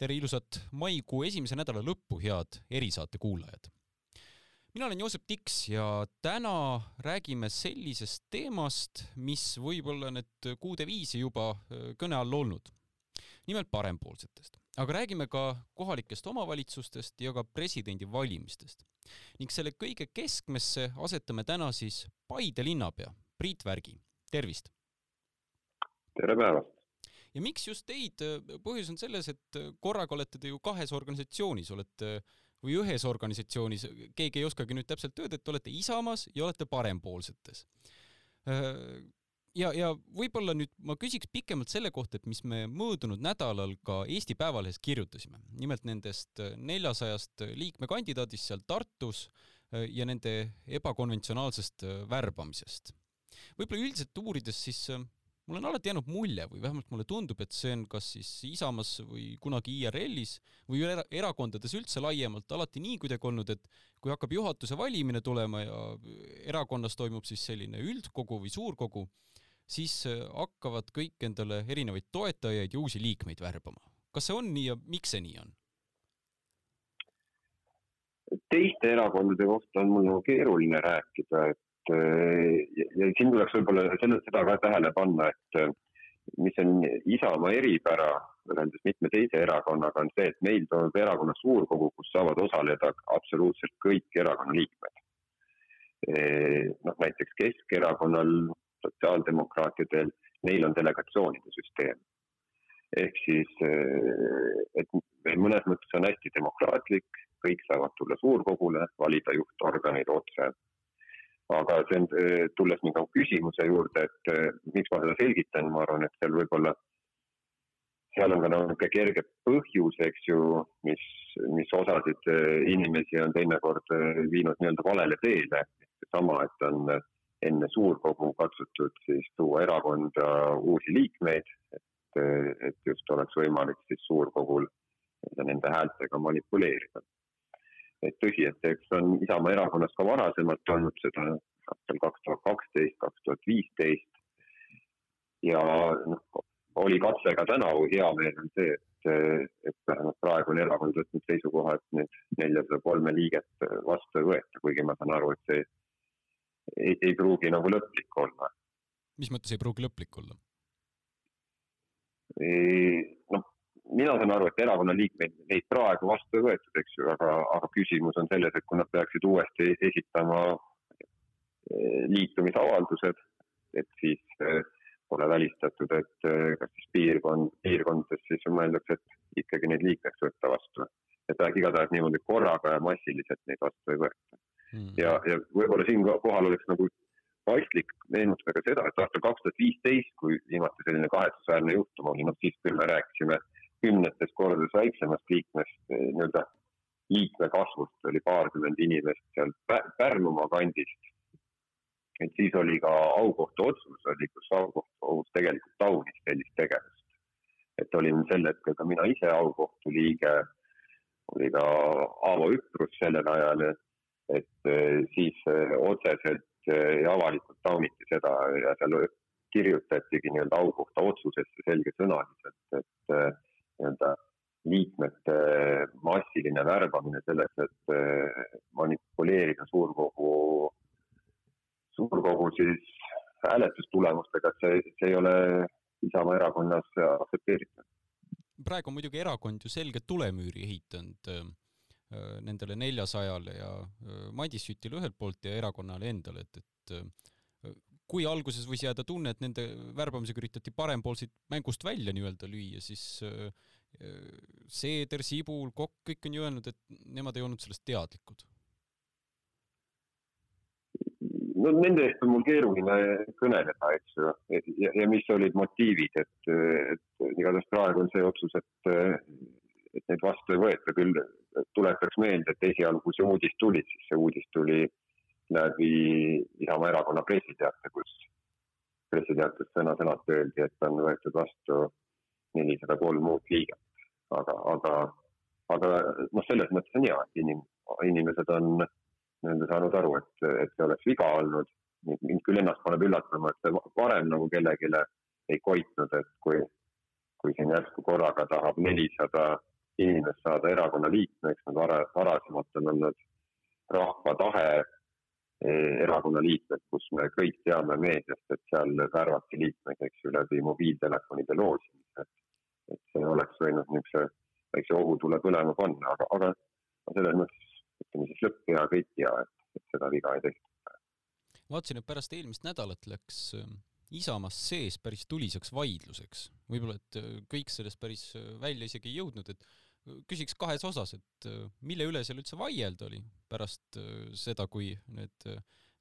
tere ilusat maikuu esimese nädala lõppu, head erisaate kuulajad. mina olen Joosep Tiks ja täna räägime sellisest teemast, mis võib olla nüüd kuude viisi juba äh, kõne all olnud. nimelt parempoolsetest, aga räägime ka kohalikest omavalitsustest ja ka presidendivalimistest. ning selle kõige keskmesse asetame täna siis Paide linnapea Priit Värgi, tervist! tere päevast! Ja miks just teid, põhjus on selles, et korraga olete te ju kahes organisatsioonis, olete või ühes organisatsioonis, keegi ei oskagi nüüd täpselt öelda, et te olete Isamaas ja olete parempoolsetes. ja, ja võib-olla nüüd ma küsiks pikemalt selle kohta, et mis me möödunud nädalal ka Eesti Päevalehes kirjutasime, nimelt nendest neljasajast liikmekandidaadist seal Tartus ja nende ebakonventsionaalsest värbamisest. võib-olla üldiselt uurides siis mul on alati jäänud mulje või vähemalt mulle tundub, et see on kas siis Isamaas või kunagi IRL-is või era erakondades üldse laiemalt alati nii kuidagi olnud, et kui hakkab juhatuse valimine tulema ja erakonnas toimub siis selline üldkogu või suurkogu, siis äh, hakkavad kõik endale erinevaid toetajaid ja uusi liikmeid värbama. kas see on nii ja miks see nii on? teiste erakondade kohta on mul nagu keeruline rääkida, et ja, ja siin tuleks võib-olla selle, seda ka tähele panna, et mis on Isamaa eripära võrreldes mitme teise erakonnaga, on see, et meil toimub erakonna suurkogu, kus saavad osaleda absoluutselt kõik erakonna liikmed. noh, näiteks Keskerakonnal, sotsiaaldemokraatidel, neil on delegatsioonide süsteem. ehk siis, et mõnes mõttes on hästi demokraatlik, kõik saavad tulla suurkogule, valida juhtorganeid otse aga see on, eh, tulles minu küsimuse juurde, et eh, miks ma seda selgitan, ma arvan, et seal võib-olla, seal on ka niisugune kerge põhjus, eks ju, mis, mis osasid eh, inimesi on teinekord viinud nii-öelda valele teele. seesama, et on enne suurkogu katsutud siis tuua erakonda uusi liikmeid, et, et just oleks võimalik siis suurkogul nende häältega manipuleerida et tõsi, et eks on Isamaa erakonnas ka varasemalt olnud seda aastal kaks tuhat kaksteist, kaks tuhat viisteist. ja noh, oli katse ka tänavu, hea meel on see, et, et vähemalt praegu on erakond võtnud seisukoha, et need neljasada kolme liiget vastu ei võeta, kuigi ma saan aru, et see ei, ei pruugi nagu lõplik olla. mis mõttes ei pruugi lõplik olla? noh, mina saan aru, et erakonna liikmeid, neid praegu vastu ei võetud, eks ju, aga, aga küsimus on selles, et kui nad peaksid uuesti esitama eh, liitumisavaldused, et siis eh, pole välistatud, et eh, kas siis piirkond, piirkondades siis mõeldakse, et ikkagi neid liikmeks võtta vastu. et igatahes niimoodi korraga ja massiliselt neid vastu ei võeta mm.. ja, ja võib-olla siinkohal oleks nagu paslik meenutada ka seda, et aastal kaks tuhat viisteist, kui viimati selline kahetsusväärne juhtum oli, noh siis küll me rääkisime kümnetes kordades väiksemast liikmest, eh, nii-öelda liikme kasvust oli paarkümmend inimest seal Pärnumaa kandist. et siis oli ka aukohtu otsus oli, kus aukohtu tegelikult taunis sellist tegevust. et olin sel hetkel ka mina ise aukohtu liige, oli ka Aavo Üprus sellel ajal, et eh, siis eh, otseselt ja avalikult tauniti seda ja seal kirjutatigi nii-öelda aukohtu otsusesse selgesõnaliselt, et nii-öelda liikmete massiline värbamine selleks, et eh, manipuleerida suurkogu, suurkogu siis hääletustulemustega, et see, see ei ole Isamaa erakonnas aktsepteeritav. praegu on muidugi erakond ju selge tulemüüri ehitanud äh, nendele neljasajale ja äh, Madis Sütile ühelt poolt ja erakonnale endale, et, et kui alguses võis jääda tunne, et nende värbamisega üritati parempoolseid mängust välja nii-öelda lüüa, siis Seeder, Sibul, Kokk, kõik on ju öelnud, et nemad ei olnud sellest teadlikud. no nende eest on mul keeruline kõneleda, eks ju, ja, ja mis olid motiivid, et, et igatahes praegu on see otsus, et, et neid vastu ei võeta, küll tuletaks meelde, et esialgu, see uudis tuli, siis see uudis tuli läbi Isamaa erakonna pressiteate, kus pressiteates sõna-sõnalt öeldi, et on võetud vastu nelisada kolm uut liiget. aga, aga, aga noh, selles mõttes on hea, et inim-, inimesed on nii-öelda saanud aru, et, et see oleks viga olnud. mind küll ennast paneb üllatama, et see varem nagu kellelegi ei koitnud, et kui, kui siin järsku korraga tahab nelisada inimest saada erakonna liikmeks, nad vara, varasemalt on olnud rahva tahe eh, erakonna liikmed, kus me kõik teame meediast, et seal värvati liikmeid, eks ju, läbi mobiiltelefonide loosimise. Et see oleks võinud niisuguse väikse ohutule põlema panna, aga, aga selles mõttes ütleme siis lõpp hea, kõik hea, et, et seda viga ei tehtud. vaatasin, et pärast eelmist nädalat läks ähm, Isamaas sees päris tuliseks vaidluseks. võib-olla, et äh, kõik sellest päris äh, välja isegi ei jõudnud, et äh, küsiks kahes osas, et mille üle seal üldse vaielda oli pärast seda, kui need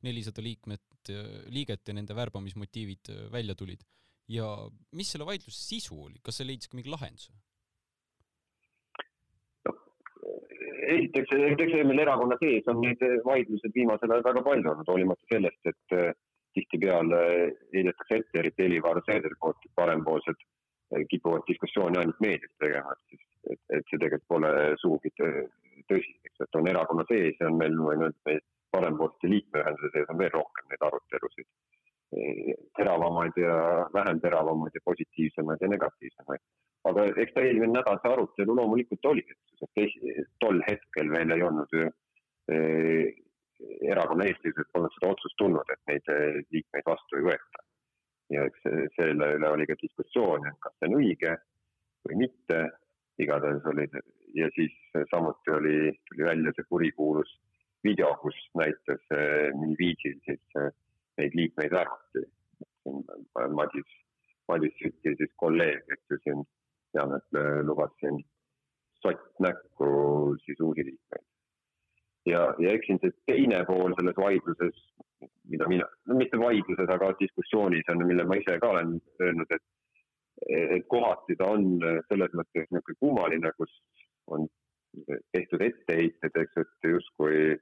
nelisada liikmet, liiget ja nende värbamismotiivid välja tulid ja mis selle vaidluse sisu oli, kas see leidis ka mingi lahenduse? esiteks, eks meil erakonna sees on neid vaidlused viimasel ajal väga palju olnud, hoolimata sellest, et äh, tihtipeale heidetakse ette, eriti Helir-Valdor Seeder poolt, et parempoolsed äh, kipuvad diskussiooni ainult meedias tegema, et siis, et, et see tegelikult pole sugugi tõsi, eks, et on erakonna sees ja on meil, võin öelda, parempoolsete liikmeühenduse sees on veel rohkem neid arutelusid. Äh, teravamaid ja vähem teravamaid ja positiivsemaid ja negatiivsemaid aga eks ta eelmine nädal see arutelu loomulikult oli, sest tol hetkel veel ei olnud ju eh, erakonna eestlased polnud seda otsust tulnud, et neid eh, liikmeid vastu ei võeta. ja eks selle üle oli ka diskussioon, et kas see on õige või mitte. igatahes oli ja siis samuti oli, tuli välja see kurikuulus video, kus näitas eh, mil viisil siis neid liikmeid värvati. Madis, Madis Süti siis kolleeg, eks ju siin tean, et äh, lubasin sott näkku siis uusi liikmeid. ja, ja eks siin see teine pool selles vaidluses, mida mina, no mitte vaidluses, aga diskussioonis on, mille ma ise ka olen öelnud, et et kohati ta on selles mõttes niisugune kummaline, kus on tehtud etteheited, eks, et justkui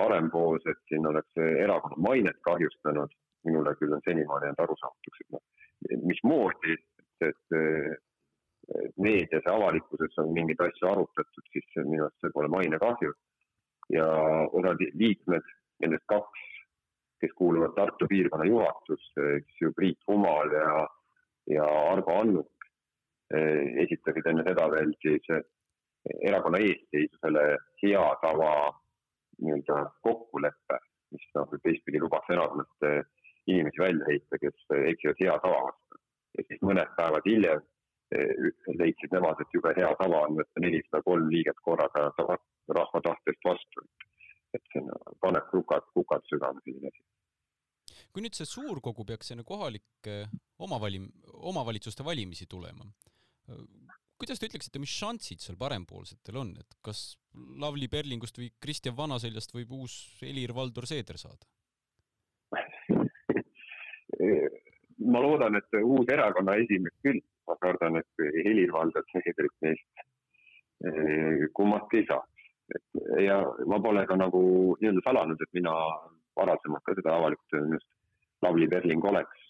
parempoolsed siin oleks erakonna mainet kahjustanud. minule küll on senimaani jäänud arusaamatuks, et noh, mismoodi, et, et meedias ja avalikkuses on mingeid asju arutatud, siis minu arust see pole mainekahju. ja osad liikmed, nendest kaks, kes kuuluvad Tartu piirkonna juhatusse, eks ju, Priit Humal ja, ja Argo Annuk, eh, esitasid enne seda veel siis erakonna eestseisusele hea tava nii-öelda kokkulepe, mis noh, teistpidi lubaks erakonnast eh, inimesi välja heita, kes eksivad hea tava vastu. ja siis mõned päevad hiljem leidsid nemad, et jube hea tava on võtta nelisada kolm liiget korraga rahva tahtest vastu. et see paneb kukad, kukad südame selline asi. kui nüüd see suurkogu peaks enne kohalike omavalim-, omavalitsuste valimisi tulema, kuidas te ütleksite, mis šansid seal parempoolsetel on, et kas Lavly Perlingust või Kristjan Vanaseljast võib uus Helir-Valdor Seeder saada ma loodan, et uus erakonna esimees küll ma kardan, et Helir-Valdor Seederit neist eh, kummastki ei saaks. et ja ma pole ka nagu nii-öelda salanud, et mina varasemalt ka seda avalikult öelnud, Lavly Perling oleks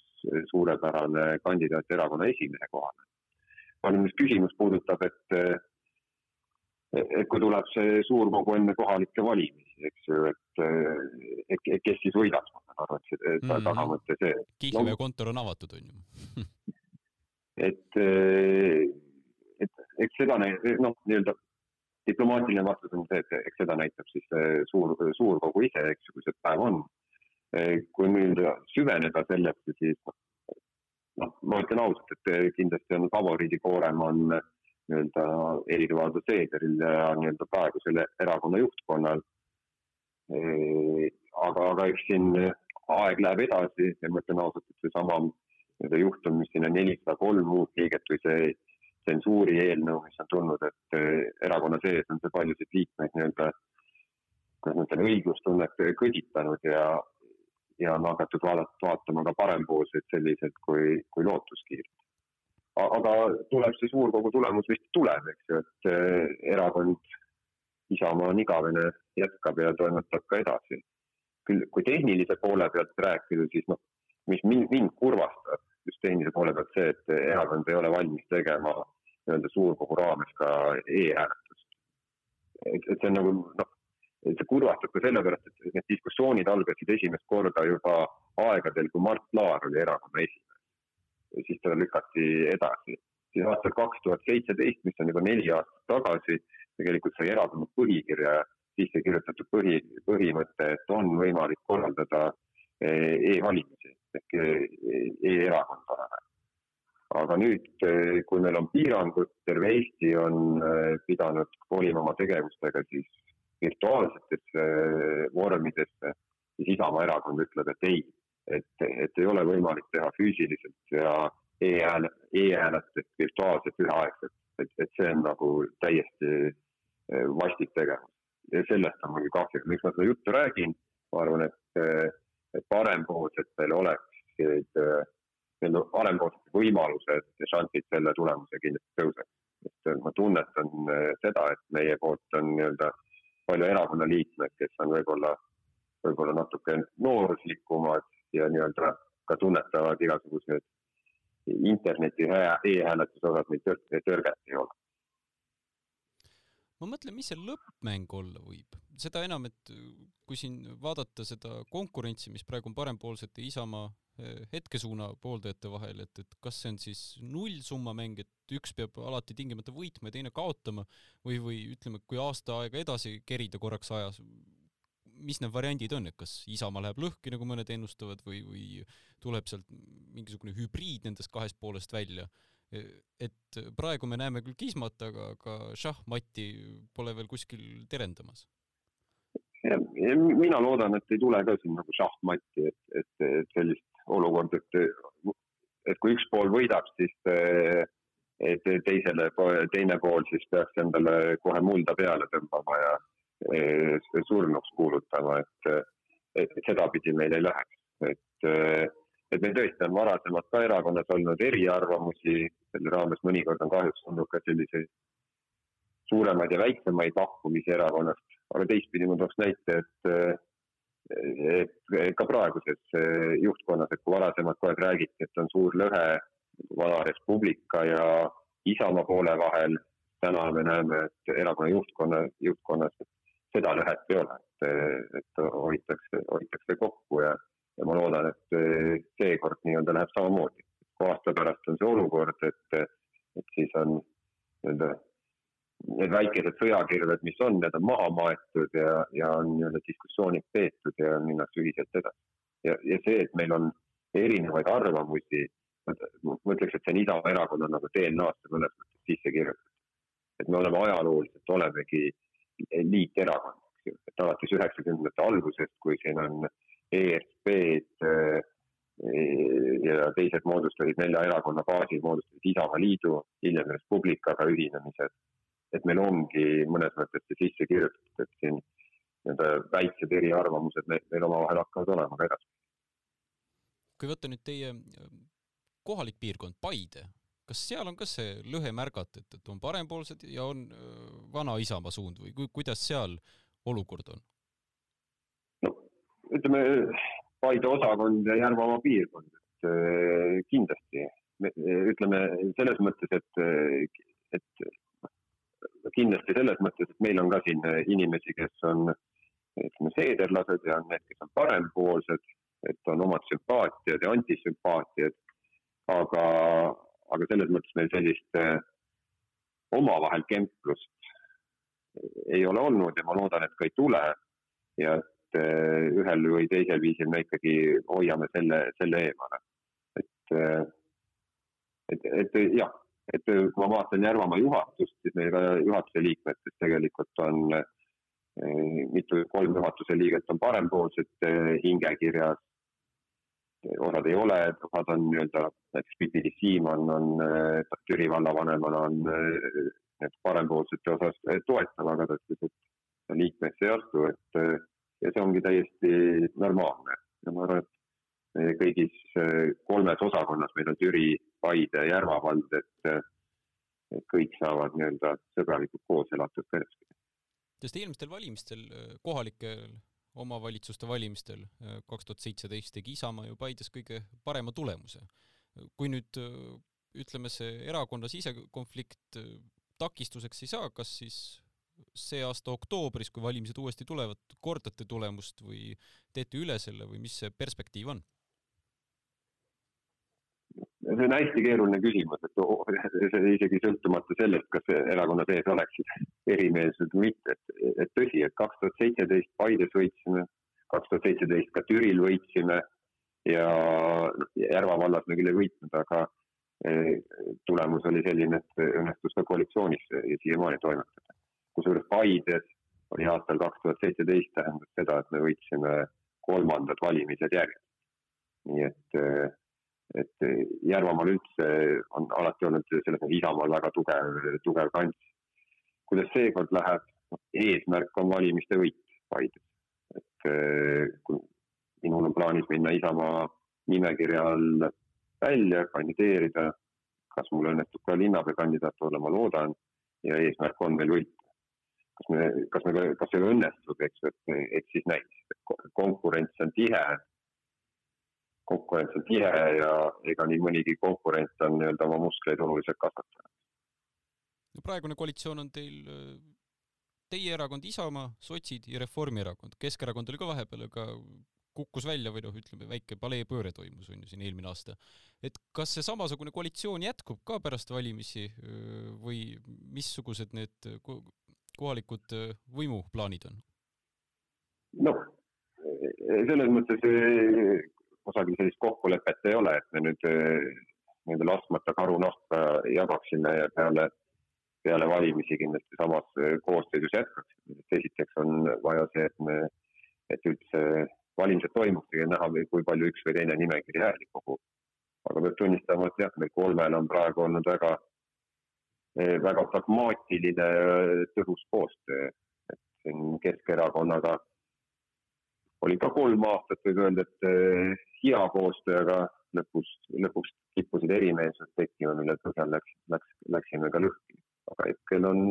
suurepärane kandidaat erakonna esimehe kohale. Aga nüüd küsimus puudutab, et et kui tuleb see suurkogu enne kohalikke valimisi, eks ju, et, et kes siis võidab, ma saan aru, et see mm tagamõte see. kihlvee kontor on avatud, on ju et, et eks seda noh, nii-öelda diplomaatiline vastus on see, et eks seda näitab siis suur, suurkogu ise, eks ju, kui see päev on. Kui nii-öelda süveneda sellesse, siis noh, ma ütlen ausalt, et kindlasti on favoriidikoorem on nii-öelda Helir-Valdor Seederil ja nii-öelda praegusel erakonna juhtkonnal. Eh, aga, aga eks siin aeg läheb edasi ja ma ütlen ausalt, et seesama nii-öelda juhtum, mis siin on nelisada kolm uut liiget või see tsensuuri eelnõu, mis on tulnud, et eh, erakonna sees on see paljusid liikmeid nii-öelda, kuidas ma ütlen, õiglustunnet kõditanud ja, ja on hakatud vaadata, vaatama ka parempoolseid selliselt kui, kui lootuskiirt. aga tuleb see suurkogu tulemus vist tuleb, eks ju, et eh, erakond Isamaa on igavene, jätkab ja toimetab ka edasi. küll, kui tehnilise poole pealt rääkida, siis noh, mis mind, mind kurvastab, just tehnilise poole pealt see, et erakond ei ole valmis tegema nii-öelda suurkogu raames ka e-hääletust. et, et see on nagu noh, see kurvastab ka sellepärast, et need diskussioonid algasid esimest korda juba aegadel, kui Mart Laar oli erakonna esimees. siis teda lükati edasi siis aastal kaks tuhat seitseteist, mis on juba neli aastat tagasi, tegelikult sai erakonna põhikirja sisse kirjutatud põhi, põhimõte, et on võimalik korraldada eh, e-valimisi ehk eh, e-erakondadele. aga nüüd, eh, kui meil on piirangud, terve Eesti on pidanud kolima oma tegevustega siis virtuaalsetesse vormidesse, siis Isamaa erakond ütleb, et ei, et, et ei ole võimalik teha füüsiliselt ja e-hääl, e-hääletust virtuaalselt üheaegselt, et, et see on nagu täiesti vastik tegevus. Ja sellest on muidugi kahju, miks ma seda juttu räägin, ma arvan, et, et parempoolsetel oleksid nii-öelda parempoolsed võimalused ja šansid selle tulemuse kindlasti tõuseks. et ma tunnetan seda, et meie poolt on nii-öelda palju erakonna liikmeid, kes on võib-olla, võib-olla natuke nooruslikumad ja nii-öelda ka tunnetavad igasuguseid interneti e-hääletuse osas neid tõrget ei ole. Ma mõtlen, mis see lõppmäng olla võib, seda enam, et kui siin vaadata seda konkurentsi, mis praegu on parempoolsete Isamaa eh, hetkesuuna pooldajate vahel, et, et kas see on siis nullsumma mäng, et üks peab alati tingimata võitma ja teine kaotama või, või ütleme, kui aasta aega edasi kerida korraks ajas, mis need variandid on, et kas Isamaa läheb lõhki, nagu mõned ennustavad, või, või tuleb sealt mingisugune hübriid nendest kahest poolest välja et praegu me näeme küll kismat, aga, aga šahmatti pole veel kuskil terendamas. mina loodan, et ei tule ka siin nagu šahmatti, et, et, et sellist olukorda, et, et kui üks pool võidab, siis et teisele, teine pool siis peaks endale kohe mulda peale tõmbama ja surnuks kuulutama, et, et sedapidi meil ei läheks, et et meil tõesti on varasemalt ka erakonnas olnud eriarvamusi, selle raames mõnikord on kahjuks olnud ka selliseid suuremaid ja väiksemaid lahkumisi erakonnast, aga teistpidi ma tooks näite, et et ka praeguses juhtkonnas, et kui varasemalt kogu aeg räägiti, et on suur lõhe vana Res Publica ja Isamaa poole vahel, täna me näeme, et erakonna juhtkonna, juhtkonnas seda lõhet ei ole, et, et hoitakse, hoitakse kokku ja ja ma loodan, et seekord nii-öelda läheb samamoodi. kui aasta pärast on see olukord, et, et siis on nii-öelda need väikesed sõjakirved, mis on, need on maha maetud ja, ja on nii-öelda diskussioonid peetud ja minnakse ühiselt edasi. ja, ja see, et meil on erinevaid arvamusi, ma ütleks, et see on Isamaa erakonna nagu DNA-sse mõnes mõttes sisse kirjutatud. et me oleme ajalooliselt, olemegi liiterakond, eks ju, et alates üheksakümnendate algusest, kui siin on ESP-d äh, ja teised moodustasid nelja erakonna baasil, moodustasid Isamaa Liidu, hiljem Res Publicaga ühinemised. et meil ongi mõnes mõttes see sisse kirjutatud, et siin nii-öelda väiksed eriarvamused meil, meil omavahel hakkavad olema ka edaspidi. kui võtta nüüd teie kohalik piirkond, Paide, kas seal on ka see lõhe märgata, et, et on parempoolsed ja on vana Isamaa suund või ku, kuidas seal olukord on? ütleme, Paide osakond ja Järvamaa piirkond, et kindlasti ütleme selles mõttes, et, et kindlasti selles mõttes, et meil on ka siin inimesi, kes on ütleme seederlased ja on need, kes on parempoolsed, et on omad sümpaatiad ja antisümpaatiad. Aga, aga selles mõttes meil sellist äh, omavahel kemplust ei ole olnud ja ma loodan, et ka ei tule. ja et eh, ühel või teisel viisil me ikkagi hoiame selle, selle eemale. et, eh, et, et jah, et kui ma vaatan Järvamaa juhatust, siis meil ka juhatuse liikmetest tegelikult on eh, mitu, kolm juhatuse liiget on parempoolsed hingekirjas, osad ei ole, osad on nii-öelda, näiteks Pipili Siimann on, on Türi vallavanemana on need parempoolsete osas toetav, aga ta ütles, et liikmeks ei astu, et ja see ongi täiesti normaalne ja ma arvan, et kõigis kolmes osakonnas, meil on Türi, Paide, Järva vald, et, et kõik saavad nii-öelda sõbralikult koos elatud edaspidi. sest eelmistel valimistel, kohalikel omavalitsuste valimistel eh, kaks tuhat seitseteist tegi Isamaa ju Paides kõige parema tulemuse. kui nüüd ütleme, see erakonna sisekonflikt takistuseks ei saa, kas siis see aasta oktoobris, kui valimised uuesti tulevad, kordate tulemust või teete üle selle või mis see perspektiiv on? See on hästi keeruline küsimus, et see isegi sõltumata sellest, kas erakonna sees oleksid erimeelsused või mitte, et, et tõsi, et kaks tuhat seitseteist Paides võitsime, kaks tuhat seitseteist ka Türil võitsime ja Järva vallas me küll ei võitnud, aga eh, tulemus oli selline, et õnnestus ka koalitsioonis siiamaani toimetada. kusjuures Paides oli aastal kaks tuhat seitseteist tähendas seda, et me võitsime kolmandad valimised järjest. nii et äh, et Järvamaal üldse on alati olnud selles mõttes Isamaal väga tugev, tugev kants. kuidas seekord läheb, eesmärk on valimiste võit Paides. et eh, kui minul on plaanis minna Isamaa nimekirja all välja, kandideerida, kas mul õnnestub ka linnapea kandidaat olla, ma loodan, ja eesmärk on meil võita. kas me, kas me, kas see õnnestub, eks, et, et siis näis. konkurents on tihe konkurents on tihe ja ega nii mõnigi konkurent on nii-öelda oma muskleid oluliselt kasvatanud. no praegune koalitsioon on teil teie erakond Isamaa, sotsid ja Reformierakond, Keskerakond oli ka vahepeal, aga kukkus välja või noh, ütleme väike paleepööre toimus on ju siin eelmine aasta. et kas see samasugune koalitsioon jätkub ka pärast valimisi või missugused need kohalikud võimuplaanid on? noh, selles mõttes kusagil sellist kokkulepet ei ole, et me nüüd eh, nii-öelda laskmata karunahka jagaksime ja peale, peale valimisi kindlasti samas eh, koosseisus jätkaksime. esiteks on vaja see, et me, et üldse valimised toimuksid ja näha, kui palju üks või teine nimekiri hääli kogub. aga peab tunnistama, et jah, meil kolmel on praegu olnud väga, eh, väga pragmaatiline tõhus koostöö, et siin Keskerakonnaga oli ka kolm aastat, võib öelda, et hea koostöö, aga lõpus, lõpuks kippusid erimeelsused tekkima, mille põhjal läks, läks, läksime ka lõhki. aga hetkel on,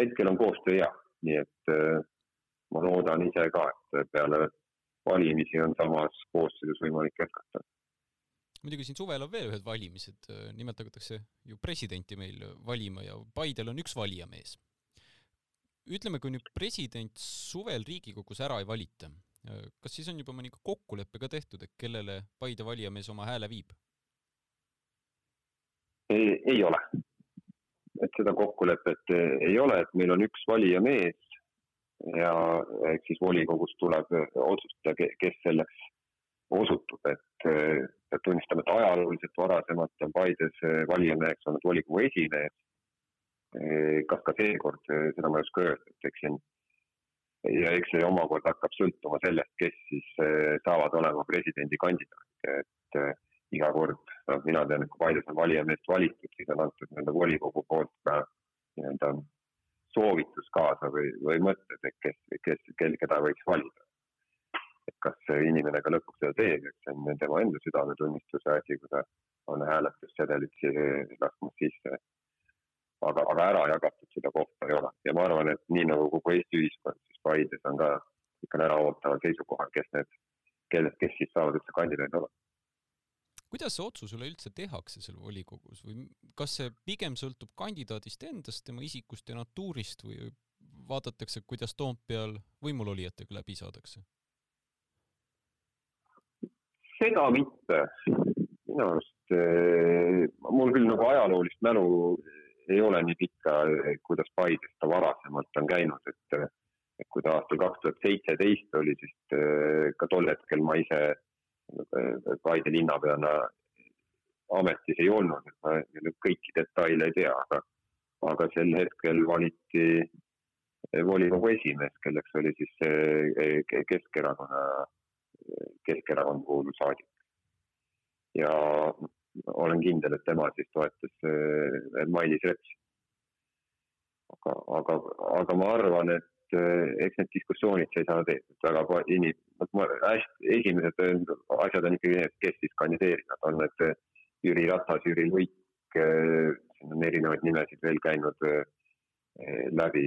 hetkel on koostöö hea, nii et äh, ma loodan ise ka, et peale valimisi on samas koosseisus võimalik jätkata. muidugi siin suvel on veel ühed valimised, nimetatakse ju presidenti meil valima ja Paidel on üks valijamees. ütleme, kui nüüd president suvel Riigikogus ära ei valita kas siis on juba mõni kokkulepe ka tehtud, et kellele Paide valijamees oma hääle viib? ei ole. et seda kokkulepet ei ole, et meil on üks valijamees ja eks siis volikogus tuleb otsustada, kes selleks osutub, et peab tunnistama, et ajalooliselt varasemalt on Paides valijameheks olnud volikogu esimees. kas ka seekord, seda ma ei oska öelda, et eks siin ja eks see omakorda hakkab sõltuma sellest, kes siis eh, saavad olema presidendikandidaat, et eh, iga kord, noh, mina tean, et kui Paides on valijameest valitud, siis on antud nii-öelda volikogu poolt ka nii-öelda soovitus kaasa või, või mõtted, et kes, kes, kel, keda võiks valida. et kas see inimene ka lõpuks seda teeb, eks see on tema enda südametunnistuse asi, kui ta on hääletussedelit laskmas sisse. Aga, aga ära jagatud seda kohta ei ole. Ja ma arvan, et nii nagu kogu Eesti ühiskond, Paides on ka ikka äraootaval seisukohal, kes need, kellest, kes siis saavad üldse kandidaadid olla. kuidas see otsus üleüldse tehakse seal volikogus või kas see pigem sõltub kandidaadist endast, tema isikust ja natuurist või vaadatakse, kuidas Toompeal võimulolijatega läbi saadakse? seda mitte, minu arust eh, mul küll nagu ajaloolist mälu ei ole nii pikka, kuidas Paides ta varasemalt on käinud, et, et kui ta aastal kaks tuhat seitseteist oli, siis eh, ka tol hetkel ma ise eh, Paide linnapeana ametis ei olnud, et ma kõiki detaile ei tea, aga, aga sel hetkel valiti volikogu esimees, kelleks oli siis Keskerakonna, Keskerakonna kuuluv saadik. ja olen kindel, et tema siis toetas äh, Mailis Repsi. aga, aga, aga ma arvan, et äh, eks need diskussioonid seisavad et väga inim-, hästi, esimesed asjad on ikkagi need, kes siis kandideerivad, on need äh, Jüri Ratas, Jüri Luik, siin on erinevaid nimesid veel käinud läbi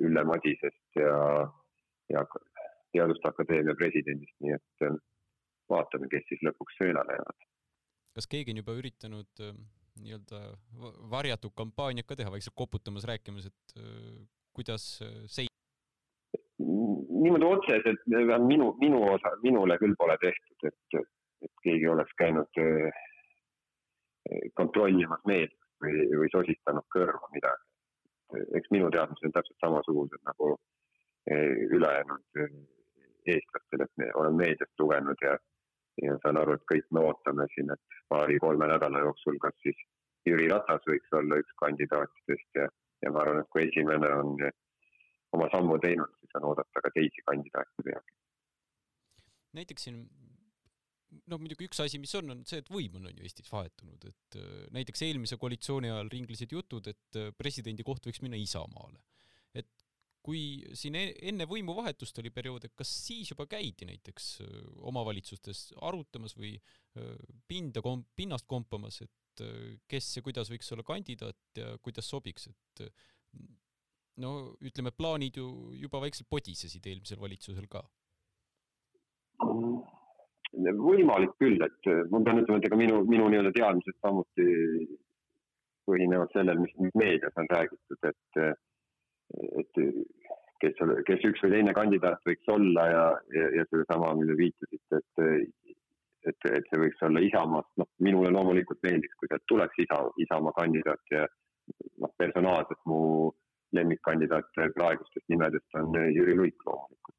Ülle Madisest ja, ja Teaduste Akadeemia presidendist, nii et vaatame, kes siis lõpuks sõelale jäävad. Kas keegi on juba üritanud nii-öelda varjatud kampaaniat ka teha, vaikselt koputamas, rääkimas, et kuidas äh, see niimoodi otseselt minu, minu osa, minule küll pole tehtud, et, et keegi oleks käinud kontrollimas meediat või, või sosistanud kõrva midagi. eks minu teadmised on täpselt samasugused nagu ülejäänud eestlastel, et me oleme meediast lugenud ja, ja saan aru, et kõik me ootame siin, et paari-kolme nädala jooksul, kas siis Jüri Ratas võiks olla üks kandidaatidest ja, ja ma arvan, et kui esimene on oma sammu teinud, siis on oodata ka teisi kandidaate peagi. näiteks siin noh, muidugi üks asi, mis on, on see, et võim on, on ju Eestis vahetunud, et äh, näiteks eelmise koalitsiooni ajal ringlesid jutud, et äh, presidendi koht võiks minna Isamaale. et kui siin e-, enne võimuvahetust oli periood, et kas siis juba käidi näiteks omavalitsustes arutamas või pinda kom-, pinnast kompamas, et kes ja kuidas võiks olla kandidaat ja kuidas sobiks, et no ütleme, plaanid ju juba vaikselt podisesid eelmisel valitsusel ka. Võimalik küll, et äh, ma pean ütlema, et ega minu, minu nii-öelda teadmised samuti põhinevad sellel, mis meedias on räägitud, et, äh, et kes, kes üks või teine kandidaat võiks olla ja, ja, ja sedasama, mille viitasite, et, et, et see võiks olla Isamaast, noh, minule loomulikult meeldiks, kui sealt tuleks Isa, Isamaa kandidaat ja noh, personaalselt mu lemmikkandidaat praegustest nimedest on Jüri Luik loomulikult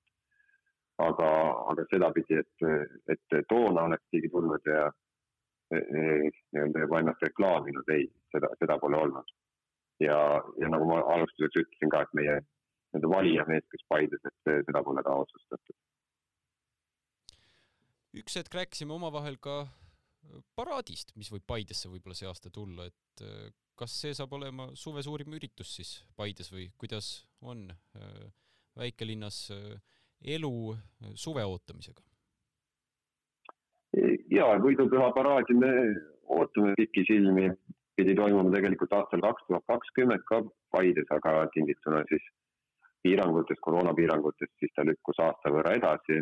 aga, aga sedapidi, et, et toona oleks keegi tulnud ja e, e, nii-öelda juba ennast reklaaminud, ei, seda, seda pole olnud. ja, ja nagu ma alustuseks ütlesin ka, et meie nii-öelda valijamees, kes Paides, et seda pole ka otsustatud. Üks hetk rääkisime omavahel ka paraadist, mis võib Paidesse võib-olla see aasta tulla, et kas see saab olema suve suurim üritus siis Paides või kuidas on väikelinnas äh, elu suve ootamisega? ja võidupüha paraadi me ootame pikisilmi, pidi toimuma tegelikult aastal kaks tuhat kakskümmend ka Paides, aga tingituna siis piirangutest, koroonapiirangutest, siis ta lükkus aasta võrra edasi.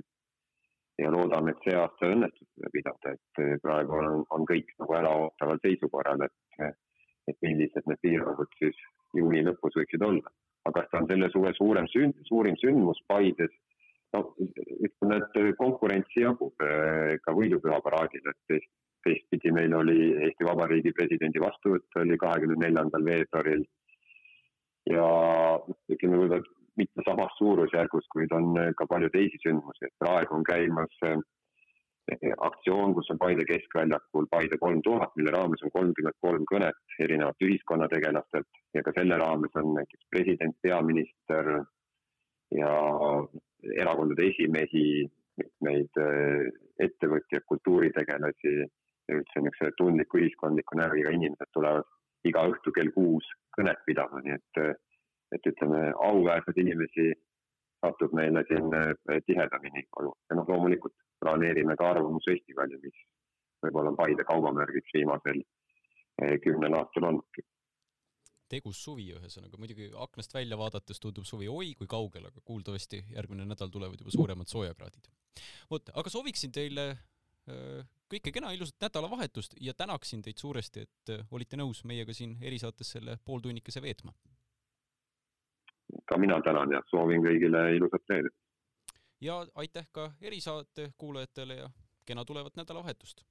Ja loodame, et see aasta õnnestub seda pidada, et praegu on, on kõik nagu äraootaval seisukorral, et, et millised need piirangud siis juuni lõpus võiksid olla. aga kas ta on selle suve suurem sünd, suurim sündmus Paides no ütleme, et konkurentsi jagub eh, ka võidupüha paraadil, et teist, teistpidi meil oli Eesti Vabariigi presidendi vastuvõtt oli kahekümne neljandal veebruaril ja ütleme võib-olla mitte samas suurusjärgus, kuid on ka palju teisi sündmusi, et praegu on käimas eh, aktsioon, kus on Paide keskväljakul Paide kolm tuhat, mille raames on kolmkümmend kolm kõnet erinevat ühiskonnategelastelt. Ja ka selle raames on näiteks president, peaminister ja erakondade esimehi, mitmeid äh, ettevõtjaid, kultuuritegelasi ja üldse niisuguse tundliku ühiskondliku närviga inimesed tulevad iga õhtu kell kuus kõnet pidama, nii et, äh, et ütleme, auväärseid inimesi satub meile siin äh, tihedamini koju ja noh, loomulikult planeerime ka Arvamusfestivali, mis võib-olla Paide kaubamärgiks viimasel kümnel aastal olnudki tegus suvi, ühesõnaga muidugi aknast välja vaadates tundub suvi oi kui kaugel, aga kuuldavasti järgmine nädal tulevad juba suuremad soojakraadid. vot, aga sooviksin teile äh, kõike kena, ilusat nädalavahetust ja tänaksin teid suuresti, et olite nõus meiega siin erisaates selle pooltunnikese veetma. Ka mina tänan ja soovin kõigile ilusat reedet. ja aitäh ka erisaate kuulajatele ja kena tulevat nädalavahetust